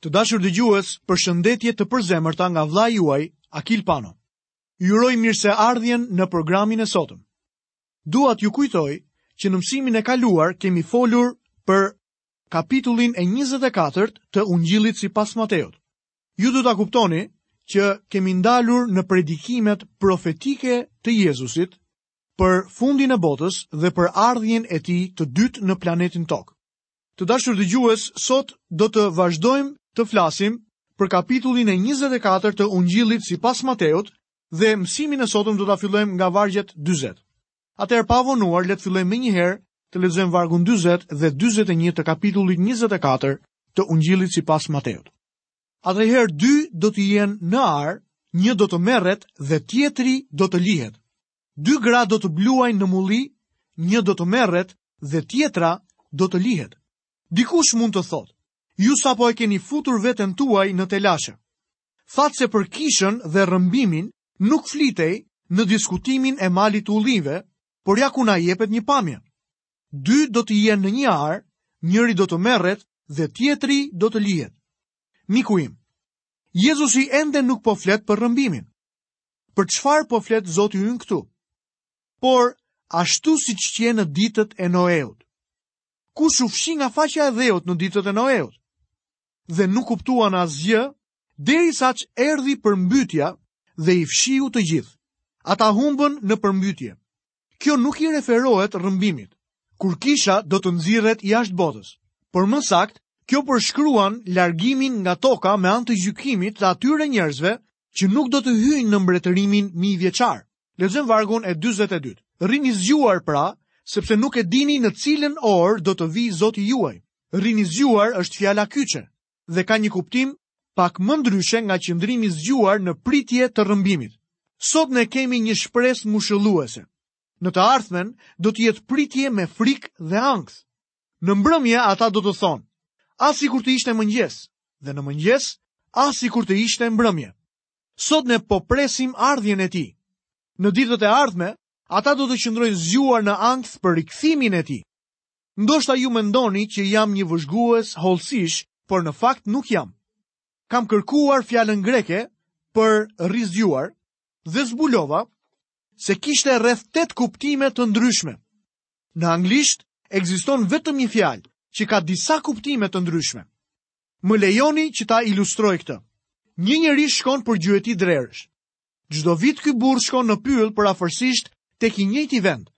Të dashur dëgjues, përshëndetje të përzemërta nga vëllai juaj Akil Pano. Ju uroj mirëseardhjen në programin e sotëm. Dua t'ju kujtoj që në mësimin e kaluar kemi folur për kapitullin e 24 të Ungjillit sipas Mateut. Ju do ta kuptoni që kemi ndalur në predikimet profetike të Jezusit për fundin e botës dhe për ardhjen e tij të dytë në planetin Tokë. Të dashur dëgjues, sot do të vazhdojmë të flasim për kapitullin e 24 të Ungjillit sipas Mateut dhe mësimin e sotëm do ta fillojmë nga vargjet 40. Atëherë pa vonuar, le të fillojmë menjëherë të lexojmë vargun 40 dhe 41 të kapitullit 24 të Ungjillit sipas Mateut. Atëherë dy do të jenë në arë, një do të merret dhe tjetri do të lihet. Dy gra do të bluajnë në mulli, një do të merret dhe tjetra do të lihet. Dikush mund të thotë, ju sapo e keni futur veten tuaj në telashe. Thatë se për kishën dhe rrëmbimin nuk flitej në diskutimin e malit të ullinjve, por ja ku na jepet një pamje. Dy do të jenë në një arë, njëri do të merret dhe tjetri do të lihet. Miku im, Jezusi ende nuk po flet për rrëmbimin. Për çfarë po flet Zoti ynë këtu? Por ashtu siç qenë në ditët e Noeut. Kush u fshi nga faqja e dheut në ditët e Noeut? Dhe nuk kuptuan asgjë derisa që erdi përmbytja dhe i fshiu të gjithë. Ata humbën në përmbytje. Kjo nuk i referohet rrëmbimit, kur kisha do të nxirret jashtë botës. Por më saktë, kjo përshkruan largimin nga toka me anë të gjykimit të atyre njerëzve që nuk do të hyjnë në mbretërimin mijëvjeçar. Lexojmë vargun e 42. Rrini zgjuar pra, sepse nuk e dini në cilën orë do të vijë Zoti juaj. Rrini zgjuar është fjala kyçe. dhe ka një kuptim pak më ndryshe nga qëndrimi zgjuar në pritje të rrëmbimit. Sot ne kemi një shpresë ngushëlluese. Në të ardhmen do të jetë pritje me frikë dhe ankth. Në mbrëmje ata do të thonë, ah sikur të ishte mëngjes, dhe në mëngjes, ah sikur të ishte mbrëmje. Sot ne po presim ardhjen e tij. Në ditët e ardhme, ata do të qëndrojnë zgjuar në ankth për rikthimin e tij. Ndoshta ju mendoni që jam një vëzhgues hollësish, por në fakt nuk jam. Kam kërkuar fjalën greke për rri zgjuar dhe zbulova se kishte rreth 8 kuptime të ndryshme. Në anglisht ekziston vetëm një fjalë që ka disa kuptime të ndryshme. Më lejoni që ta ilustroj këtë. Një njeri shkon për gjueti drerësh. Çdo vit ky burrë shkon në pyll përafërsisht tek i njëjti vend.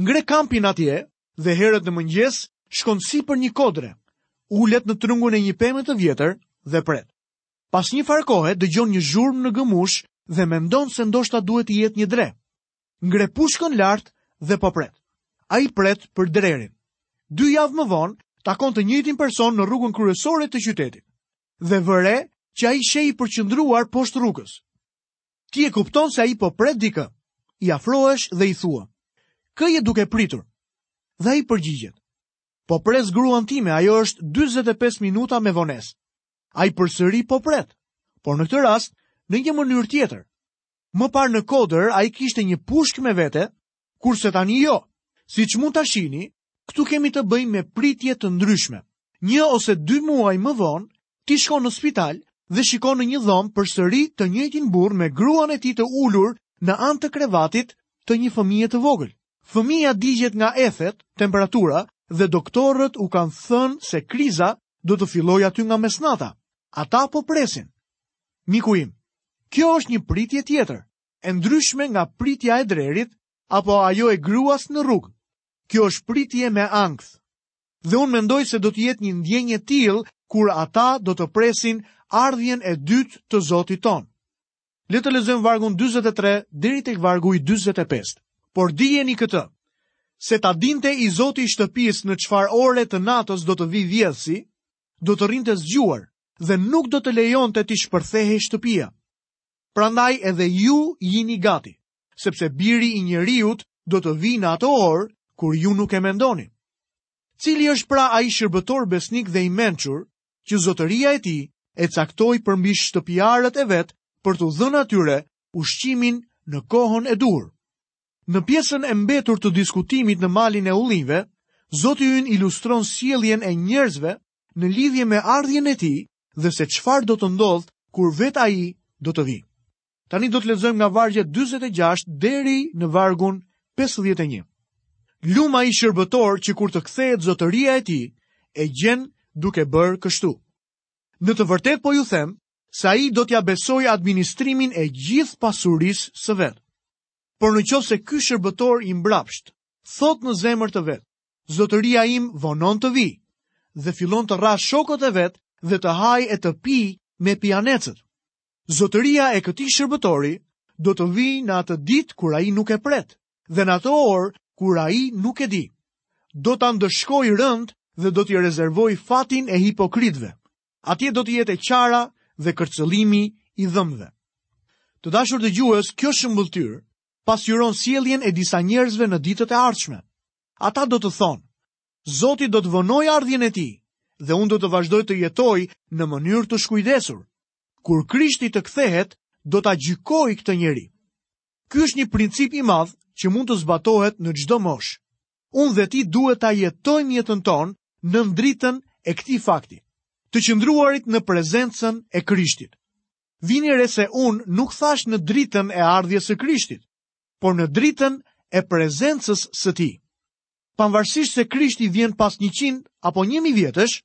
Ngre kampin atje dhe herët në mëngjes shkon sipër një kodre, ulet në trungun e një peme të vjetër dhe pret. Pas një farë kohe dëgjon një zhurmë në gëmushë dhe mendon se ndoshta duhet të jetë një dre. Ngre pushkën lart dhe po pret. Ai pret për drerin. Dy javë më vonë takon të njëjtin person në rrugën kryesore të qytetit dhe vë re që ai sheh i përqendruar poshtë rrugës. Ti e kupton se ai po pret dikë. I afrohesh dhe i thua: "Kë je duke pritur?" Dhe ai përgjigjet: "Po pres gruan time, ajo është 45 minuta me vonesë." Ai përsëri po pret, por në këtë rast në një mënyrë tjetër. Më parë në kodër ai kishte një pushkë me vete kurse tani jo. Siç mund ta shihni, këtu kemi të bëjmë me pritje të ndryshme. Një ose dy muaj më vonë, ti shkon në spital dhe shikon në një dhomë përsëri të njëjtin burrë me gruan e tij të ulur në anë të krevatit të një fëmije të vogël. Fëmija digjet nga ethet, temperatura dhe doktorët u kanë thënë se kriza do të fillojë aty nga mesnata. Ata po presin. Miku im, kjo është një pritje tjetër. e ndryshme nga pritja e drerit apo ajo e gruas në rrugë. Kjo është pritje me ankth. Dhe unë mendoj se do të jetë një ndjenjë e tillë kur ata do të presin ardhjen e dytë të Zotit tonë. Le të lexojmë vargun 43 deri tek vargu i 45. Por dijeni këtë, se ta dinte i zoti i shtëpisë në çfarë ore të natës do të vijë vjedhësi, do të rrinte zgjuar dhe nuk do të lejonte t'i shpërthehej shtëpia. Prandaj edhe ju jini gati, sepse biri i njeriut do të vijë në atë orë kur ju nuk e mendoni. Cili është pra ai shërbëtor besnik dhe i mençur, që zotëria e tij e caktoi përmbi shtëpiarët e vet për t'u dhënë atyre ushqimin në kohën e duhur. Në pjesën e mbetur të diskutimit në malin e ullinjve, Zoti ynë ilustron sjelljen e njerëzve në lidhje me ardhjen e tij dhe se çfarë do të ndodhë kur vetë ai do të vijë. Tani do të lexojmë nga vargjet 46 deri në vargun 51. Lum ai shërbëtor që kur të kthehet zotëria e tij e gjen duke bërë kështu. Në të vërtetë po ju them se ai do t'ia besojë administrimin e gjithë pasurisë së vet. Por në qoftë se ky shërbëtor i mbrapshtë thotë në zemër të vet, zotëria im vonon të vijë dhe fillon të rrahë shokët e vet dhe të hajë e të pijë me pijanecët. Zotëria e këtij shërbëtori do të vijë në atë ditë kur ai nuk e pret dhe në atë orë kur ai nuk e di. Do ta ndëshkojë rëndë dhe do t'i rezervojë fatin e hipokritëve. Atje do të jetë e qara dhe kërcëllimi i dhëmbëve. Të dashur dëgjues, kjo shëmbëlltyrë pasqyron sjelljen e disa njerëzve në ditët e ardhshme. Ata do të thonë, Zoti do të vonojë ardhjen e tij dhe unë do të vazhdoj të jetoj në mënyrë të shkujdesur. Kur Krishti të kthehet, do ta gjykojë këtë njeri. Ky është një princip i madh që mund të zbatohet në çdo moshë. Unë dhe ti duhet ta jetojmë jetën tonë nën dritën e këtij fakti, të qëndruarit në prezencën e Krishtit. Vini re se unë nuk thashë në dritën e ardhjes së Krishtit, por në dritën e prezencës së tij. Pavarësisht se Krishti vjen pas 100 apo 1000 vjetësh,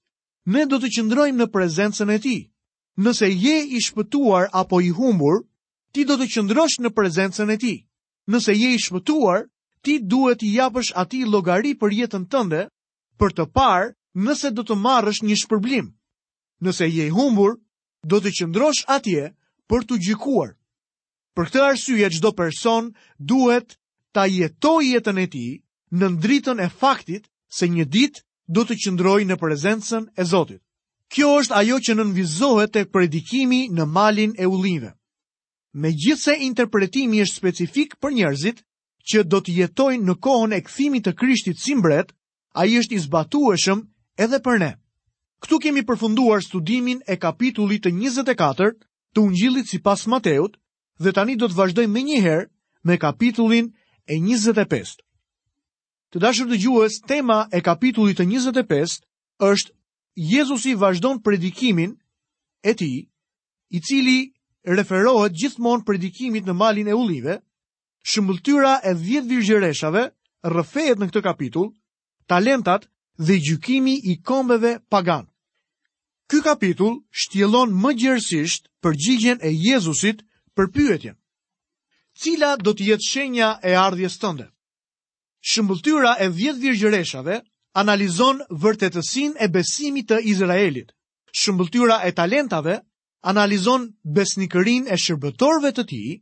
ne do të qëndrojmë në prezencën e tij. Nëse je i shpëtuar apo i humbur, ti do të qëndrosh në prezencën e tij. Nëse je i shpëtuar, ti duhet t'i japësh atij llogari për jetën tënde, për të parë nëse do të marrësh një shpërblim. Nëse je i humbur, do të qëndrosh atje për t'u gjykuar. Për këtë arsye çdo person duhet ta jetojë jetën e tij nën dritën e faktit se një ditë do të qëndrojë në prezencën e Zotit. Kjo është ajo që nënvizohet tek predikimi në malin e ullinjve. Megjithëse interpretimi është specifik për njerëzit, që do të jetojnë në kohën e kthimit të Krishtit si mbret, ai është i zbatueshëm edhe për ne. Këtu kemi përfunduar studimin e kapitullit të 24 të Ungjillit sipas Mateut dhe tani do të vazhdojmë menjëherë me kapitullin e 25. Të dashur dëgjues, tema e kapitullit të 25 është Jezusi vazhdon predikimin e tij, i cili i referohet gjithmonë predikimit në malin e Ullinjve, Shëmbëlltyra e dhjetë virgjëreshave rrëfehet në këtë kapitull, talentat dhe gjykimi i kombeve pagane. Ky kapitull shtjellon më gjerësisht përgjigjen e Jezusit për pyetjen: Cila do të jetë shenja e ardhjes tënde? Shëmbëlltyra e 10 virgjëreshave analizon vërtetësinë e besimit të Izraelit. Shëmbëlltyra e talentave analizon besnikërinë e shërbëtorëve të tij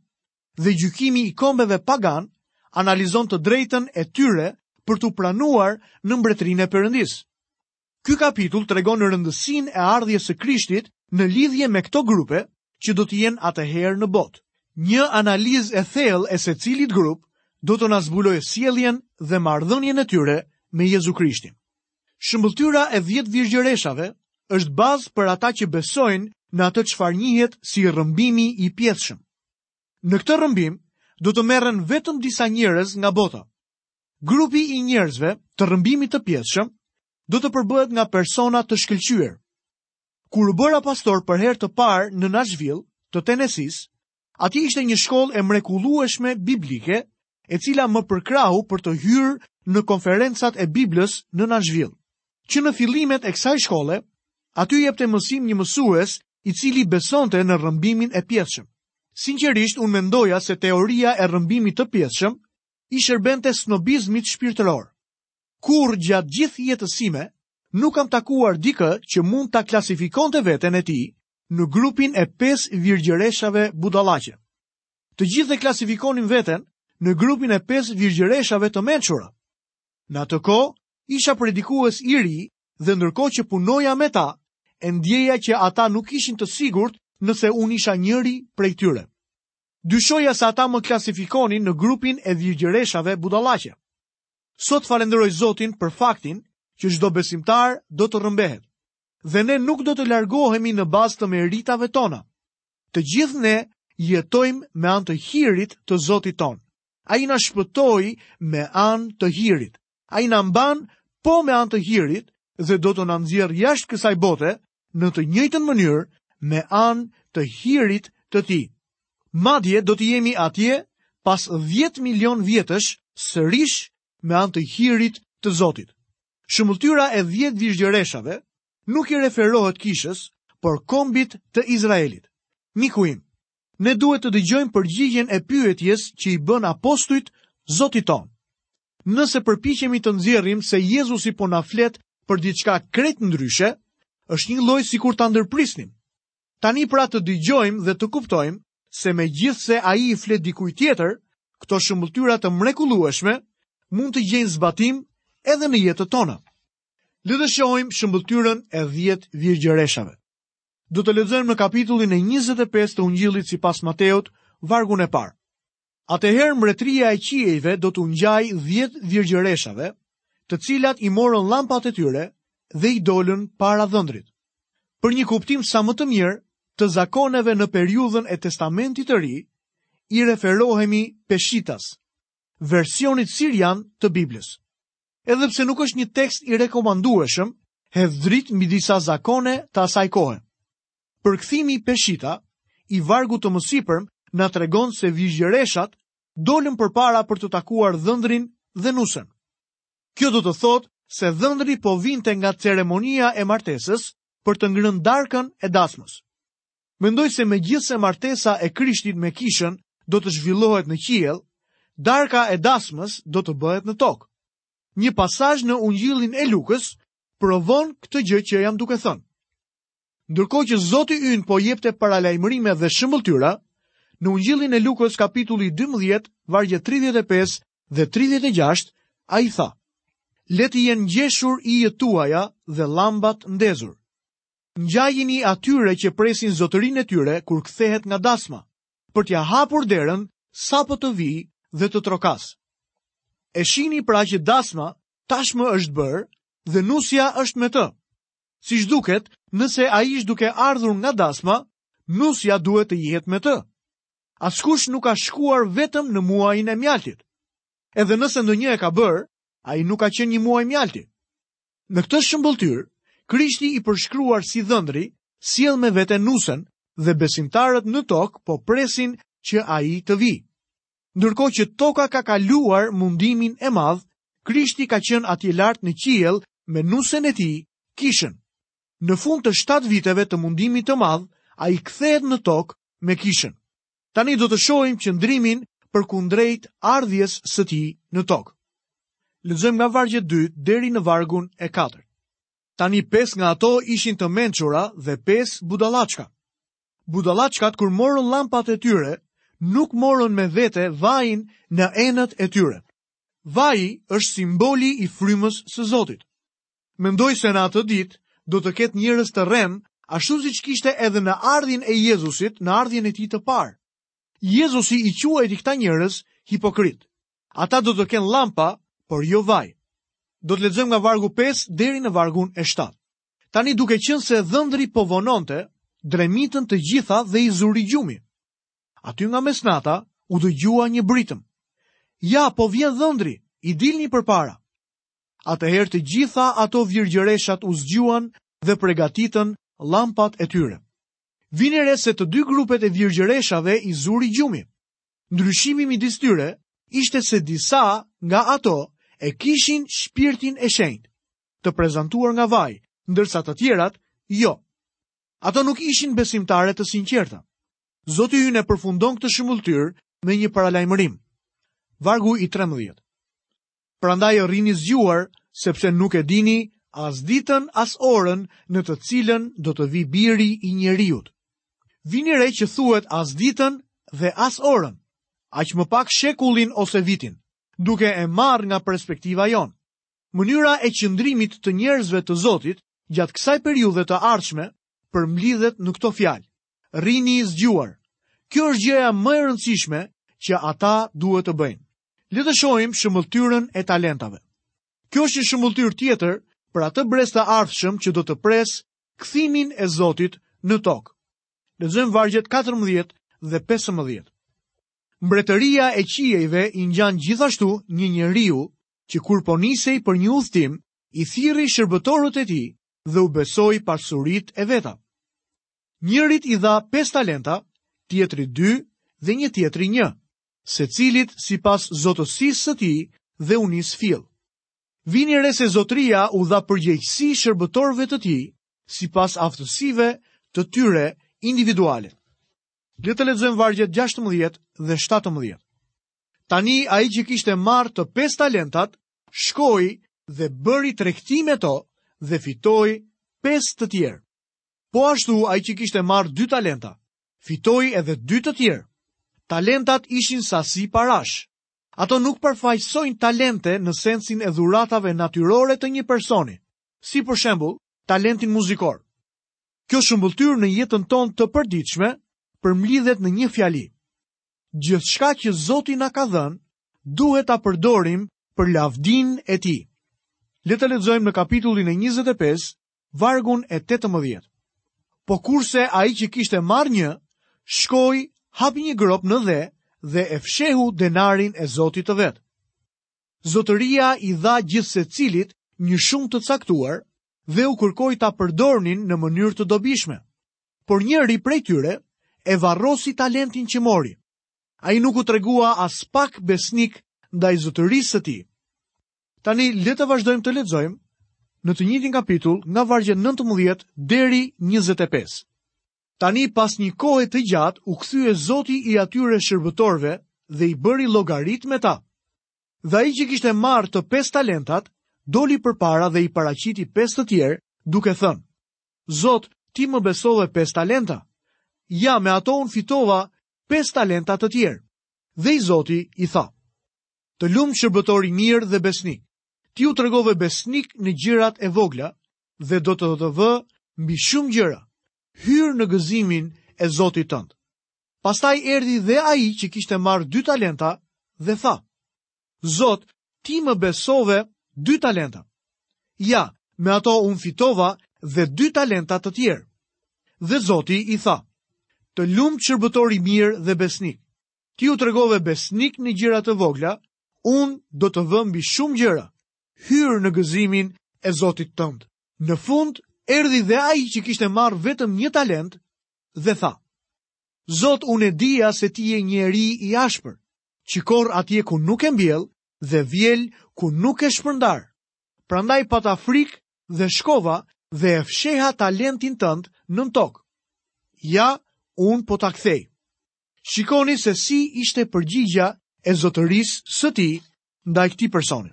dhe gjykimi i kombeve pagane analizon të drejtën e tyre për t'u pranuar në mbretërinë e Perëndisë. Ky kapitull tregon rëndësinë e ardhjes së Krishtit në lidhje me këto grupe që do të jenë atëherë në botë. Një analizë e thellë e secilit grup do të na zbulojë sjelljen dhe marrëdhënien e tyre me Jezu Krishtin. Shëmbëlltyra e dhjetë virgjëreshave është bazë për ata që besojnë në atë çfarë njihet si rrëmbimi i pjesshëm. Në këtë rrëmbim do të merren vetëm disa njerëz nga bota. Grupi i njerëzve të rrëmbimit të pjesshëm do të përbëhet nga persona të shkëlqyer. Kur u bëra pastor për herë të parë në Nashville, të Tenesisë, aty ishte një shkollë e mrekullueshme biblike e cila më përkrahu për të hyrë në konferencat e Biblës në Nashville. Që në fillimet e kësaj shkolle, aty jepte mësim një mësues i cili besonte në rrëmbimin e pjesshëm. Sinqerisht, unë mendoja se teoria e rrëmbimit të pjesshëm i shërbente snobizmit shpirtëror. Kurrë gjatë gjithë jetës sime, nuk kam takuar dikë që mund ta klasifikonte veten e tij në grupin e pesë virgjëreshave budallaqe. Të gjithë e klasifikonim veten në grupin e pesë virgjëreshave të mençura. Në atë kohë, isha predikues i ri dhe ndërkohë që punoja me ta, e ndieja që ata nuk ishin të sigurt nëse unë isha njëri prej tyre. Dyshoja se ata më klasifikonin në grupin e virgjëreshave budallaqe. Sot falënderoj Zotin për faktin që çdo besimtar do të rrëmbehet dhe ne nuk do të largohemi në bazë të meritave tona. Të gjithë ne jetojmë me anë të hirit të Zotit tonë. Ai na shpëtoi me anë të hirit. Ai na mban po me anë të hirit dhe do të na nxjerrë jashtë kësaj bote në të njëjtën mënyrë me anë të hirit të tij. Madje do të jemi atje pas 10 milion vjetësh sërish me anë të hirit të Zotit. Shëmbëlltyra e 10 virgjëreshave nuk i referohet kishës, por kombit të Izraelit. Miku im, ne duhet të dëgjojmë përgjigjen e pyetjes që i bënë apostujt Zotit tonë. Nëse përpiqemi të nxjerrim se Jezusi po na flet për diçka krejt ndryshe, është një lloj sikur ta ndërprisnim. Tani pra të dëgjojmë dhe të kuptojmë se megjithëse ai i flet dikuj tjetër, këto shëmbëlltyra të mrekullueshme mund të gjejnë zbatim edhe në jetët tona. Le të shohim shëmbëlltyrën e 10 virgjëreshave. Do të lexojmë në kapitullin e 25 të Ungjillit sipas Mateut, vargun e parë. Atëherë mbretëria e qiejve do t'u ngjajë 10 virgjëreshave, të cilat i morën llampat e tyre dhe i dolën para dhëndrit. Për një kuptim sa më të mirë të zakoneve në periudhën e Testamentit të Ri, i referohemi Peshitas, versionit sirian të Biblës. edhe pse nuk është një tekst i rekomandueshëm, hedh dritë mbi disa zakone të asaj kohe. Përkthimi i Peshita, i vargut të mësipërm, na tregon se virgjëreshat dolën përpara për të takuar dhëndrin dhe nusen. Kjo do të thotë se dhëndri po vinte nga ceremonia e martesës për të ngrënë darkën e dasmës. Mendoj se megjithëse martesa e Krishtit me Kishën do të zhvillohet në qiell, darka e dasmës do të bëhet në tokë. Një pasazh në Ungjillin e Lukës provon këtë gjë që jam duke thënë. Ndërkohë që Zoti ynë po jepte paralajmërime dhe shëmbëlltyra, në Ungjillin e Lukës kapitulli 12, vargje 35 dhe 36, ai tha: Le të jenë ngjeshur ijët tuaja dhe llambat ndezur. Ngjajini atyre që presin zotërinë e tyre kur kthehet nga dasma, për t'ia hapur derën sapo të vijë dhe të trokasë. E shihni pra që dasma tashmë është bërë dhe nusja është me të. Siç duket, nëse ai është duke ardhur nga dasma, nusja duhet të jetë me të. Askush nuk ka shkuar vetëm në muajin e mjaltit. Edhe nëse ndonjë e ka bërë, ai nuk ka qenë një muaj mjalti. Në këtë shëmbëlltyrë, Krishti i përshkruar si dhëndri, sjell me vete nusen dhe besimtarët në tokë po presin që ai të vijë. Ndërkohë që toka ka kaluar mundimin e madh, Krishti ka qenë atje lart në qiell me nusen e tij, kishën. Në fund të 7 viteve të mundimit të madh, ai kthehet në tokë me kishën. Tani do të shohim qëndrimin përkundrejt ardhjes së tij në tokë. Lexojmë nga vargu 2 deri në vargun e 4. Tani pesë nga ato ishin të mençura dhe pesë budallaçka. Budallaçkat kur morën llampat e tyre, nuk morën me vete vajin në enët e tyre. Vaji është simboli i frymës së Zotit. Mendoj se në atë ditë do të ketë njerëz të rremë, ashtu siç kishte edhe në ardhjen e Jezusit, në ardhjen e tij të parë. Jezusi i quajti këta njerëz hipokritë. Ata do të kenë llampa, por jo vaj. Do të lexojmë nga vargu 5 deri në vargun e 7. Tani duke qenë se dhëndri po vononte, dremitën të gjitha dhe i zuri gjumi. Aty nga mesnata u dëgjua një britmë. Ja, po vjen dhëndri, i dilni përpara. Atëherë të gjitha ato virgjëreshat u zgjuan dhe pregatitën llampat e tyre. Vini re se të dy grupet e virgjëreshave i zuri gjumi. Ndryshimi midis tyre ishte se disa nga ato e kishin shpirtin e shenjtë, të prezantuar nga vaj, ndërsa të tjerat jo. Ato nuk ishin besimtare të sinqerta. Zoti ynë e përfundon këtë shëmbëlltyrë me një paralajmërim. Vargu i 13. Prandaj rrini zgjuar, sepse nuk e dini as ditën as orën në të cilën do të vijë biri i njeriut. Vini re që thuhet as ditën dhe as orën, aq më pak shekullin ose vitin, duke e marrë nga perspektiva jonë. Mënyra e qëndrimit të njerëzve të Zotit gjatë kësaj periudhe të ardhshme përmblidhet në këto fjalë. Rrini zgjuar. Kjo është gjëja më e rëndësishme që ata duhet të bëjnë. Le të shohim shëmbëlltyrën e talentave. Kjo është një shëmbëlltyrë tjetër për atë brez të ardhshëm që do të presë kthimin e Zotit në tokë. Lexojmë vargjet 14 dhe 15. Mbretëria e qiejve i ngjan gjithashtu një njeriu që kur po nisej për një udhëtim, i thirri shërbëtorët e tij dhe u besoi pasuritë e veta. Njërit i dha 5 talenta, tjetrit 2 dhe një tjetrit 1. secilit sipas zotësisë së tij dhe u nis fill. Vini re se zotëria u dha përgjegjësi shërbëtorëve të tij sipas aftësive të tyre individuale. Le të lexojmë vargjet 16 dhe 17. Tani ai që kishte marrë të pesë talentat, shkoi dhe bëri tregti me to dhe fitoi pesë të tjerë. Po ashtu ai që kishte marrë dy talenta, fitoi edhe dy të tjerë. Talentat ishin sasi parash. Ato nuk përfaqësojnë talente në sensin e dhuratave natyrore të një personi, si për shembull, talentin muzikor. Kjo shëmbëlltyrë në jetën tonë të përditshme përmblidhet në një fjali. Gjithçka që Zoti na ka dhënë, duhet ta përdorim për lavdinë e tij. Le të lexojmë në kapitullin e 25 vargun e 18. Po kurse ai që kishte marrë një, shkoi, hapi një gropë në dhe dhe e fshehu denarin e zotit të vet. Zotëria i dha gjithsecilit një shumë të caktuar dhe u kërkoi ta përdornin në mënyrë të dobishme. Por njëri prej tyre e varrosi talentin që mori. Ai nuk u tregua aspak besnik ndaj zotërisë së tij. Tani le të vazhdojmë të lexojmë në të njëjtin kapitull nga vargjet 19 deri 25. Tani pas një kohe të gjatë u kthye zoti i atyre shërbëtorëve dhe i bëri llogaritë me ta. Dhe ai që kishte marrë të pesë talentat, doli përpara dhe i paraqiti pesë të tjerë, duke thënë: Zot, ti më besove pesë talenta. Ja, me ato unë fitova pesë talenta të tjerë. Dhe i zoti i tha: Të lumtë shërbëtor i mirë dhe besnik. Ti u tregove besnik në gjërat e vogla dhe do të të vë mbi shumë gjëra. Hyr në gëzimin e Zotit tënd. Pastaj erdhi dhe ai që kishte marrë dy talenta dhe tha: Zot, ti më besove dy talenta. Ja, me ato unë fitova dhe dy talenta të tjerë. Dhe Zoti i tha: Të lumtë shërbëtor i mirë dhe besnik. Ti u tregove besnik në gjëra të vogla, unë do të vë mbi shumë gjëra. Hyr në gëzimin e Zotit tënd. Në fund erdhi dhe ai që kishte marrë vetëm një talent dhe tha: Zot, unë e dija se ti je një njeri i ashpër, që korr atje ku nuk ke mbjellë dhe vjel ku nuk ke shpërndarë. Prandaj pata frikë dhe shkova dhe e fsheha talentin tënd nën tokë. Ja, unë po ta kthej. Shikoni se si ishte përgjigja e zotërisë së tij ndaj këtij personi.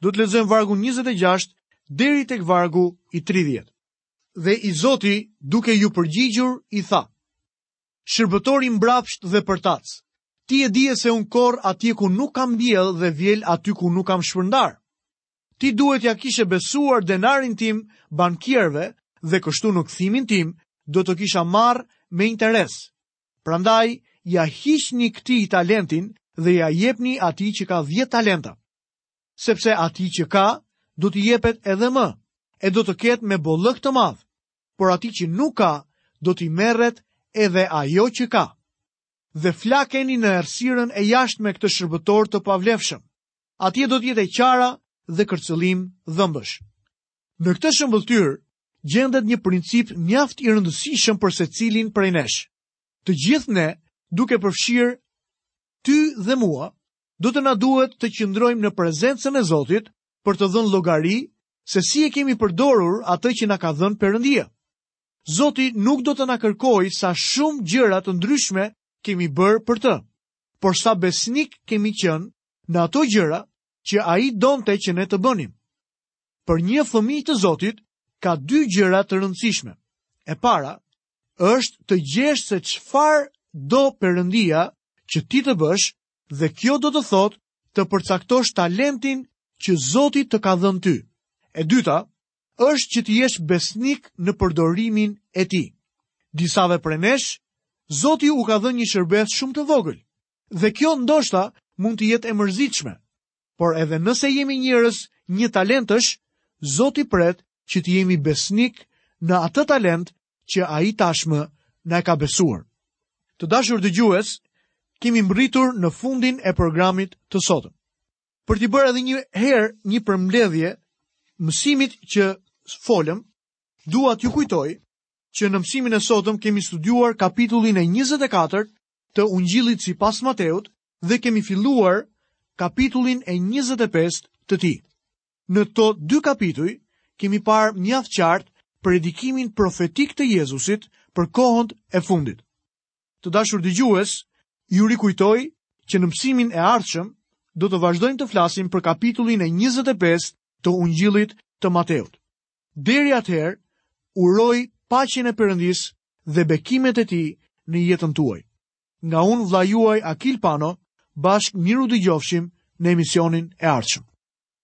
Do të lexojmë vargun 26 deri tek vargu i 30. Dhe i Zoti duke iu përgjigjur i tha: Shërbëtor i mbrapshtë dhe përtac, ti e dije se unë korr atje ku nuk kam mbjellë dhe vjel aty ku nuk kam shpërndarë. Ti duhet t'ia kishe besuar denarin tim bankierëve dhe kështu në kthimin tim do ta kisha marrë me interes. Prandaj ia hiqni këtij talentin dhe ia jepni atij që ka 10 talenta. Sepse atij që ka do t'i jepet edhe më e do të ketë me bollëk të madh, por atij që nuk ka do t'i merret edhe ajo që ka. Dhe flakeni në errësirën e jashtme këtë shërbëtor të pavlefshëm. atje do të jetë e qara dhe kërcëllim dhëmbësh. Në këtë shëmbëlltyrë gjendet një princip mjaft i rëndësishëm për secilin prej nesh. Të gjithë ne, duke përfshirë ty dhe mua, do të na duhet të qëndrojmë në prezencën e Zotit për të dhënë llogari se si e kemi përdorur atë që na ka dhënë Perëndia. Zoti nuk do të na kërkojë sa shumë gjëra të ndryshme kemi bërë për të. por sa besnikë kemi qenë në ato gjëra që ai donte që ne të bënim. Për një fëmijë të Zotit, ka dy gjëra të rëndësishme. E para, është të gjesh se çfarë do Perëndia që ti të bësh dhe kjo do të thotë të përcaktosh talentin që Zoti të ka dhënë ty. E dyta, është që të jesh besnik në përdorimin e tij. Disave prej nesh, Zoti u ka dhënë një shërbesë shumë të vogël, dhe kjo ndoshta mund të jetë e mërzitshme, por edhe nëse jemi njerëz njëtalentësh, Zoti pret që të jemi besnikë në atë talent që ai tashmë na e ka besuar. Të dashur dëgjues, kemi mbërritur në fundin e programit të sotëm. për t'i bërë edhe një herë një përmbledhje mësimit që folëm, dua t'ju kujtoj që në mësimin e sotëm kemi studiuar kapitullin e 24 të Ungjillit sipas Mateut dhe kemi filluar kapitullin e 25 të tij. Në këto dy kapituj kemi parë mjaft qartë predikimin profetik të Jezusit për kohët e fundit. Të dashur dëgjues, ju rikujtoj që në mësimin e ardhshëm do të vazhdojmë të flasim për kapitullin e 25 të Ungjillit të Mateut. Deri atëherë, uroj paqen e Perëndisë dhe bekimet e tij në jetën tuaj. Nga unë vëllai juaj Akil Pano, bashkë mirudëgjofshim në emisionin e ardhshëm.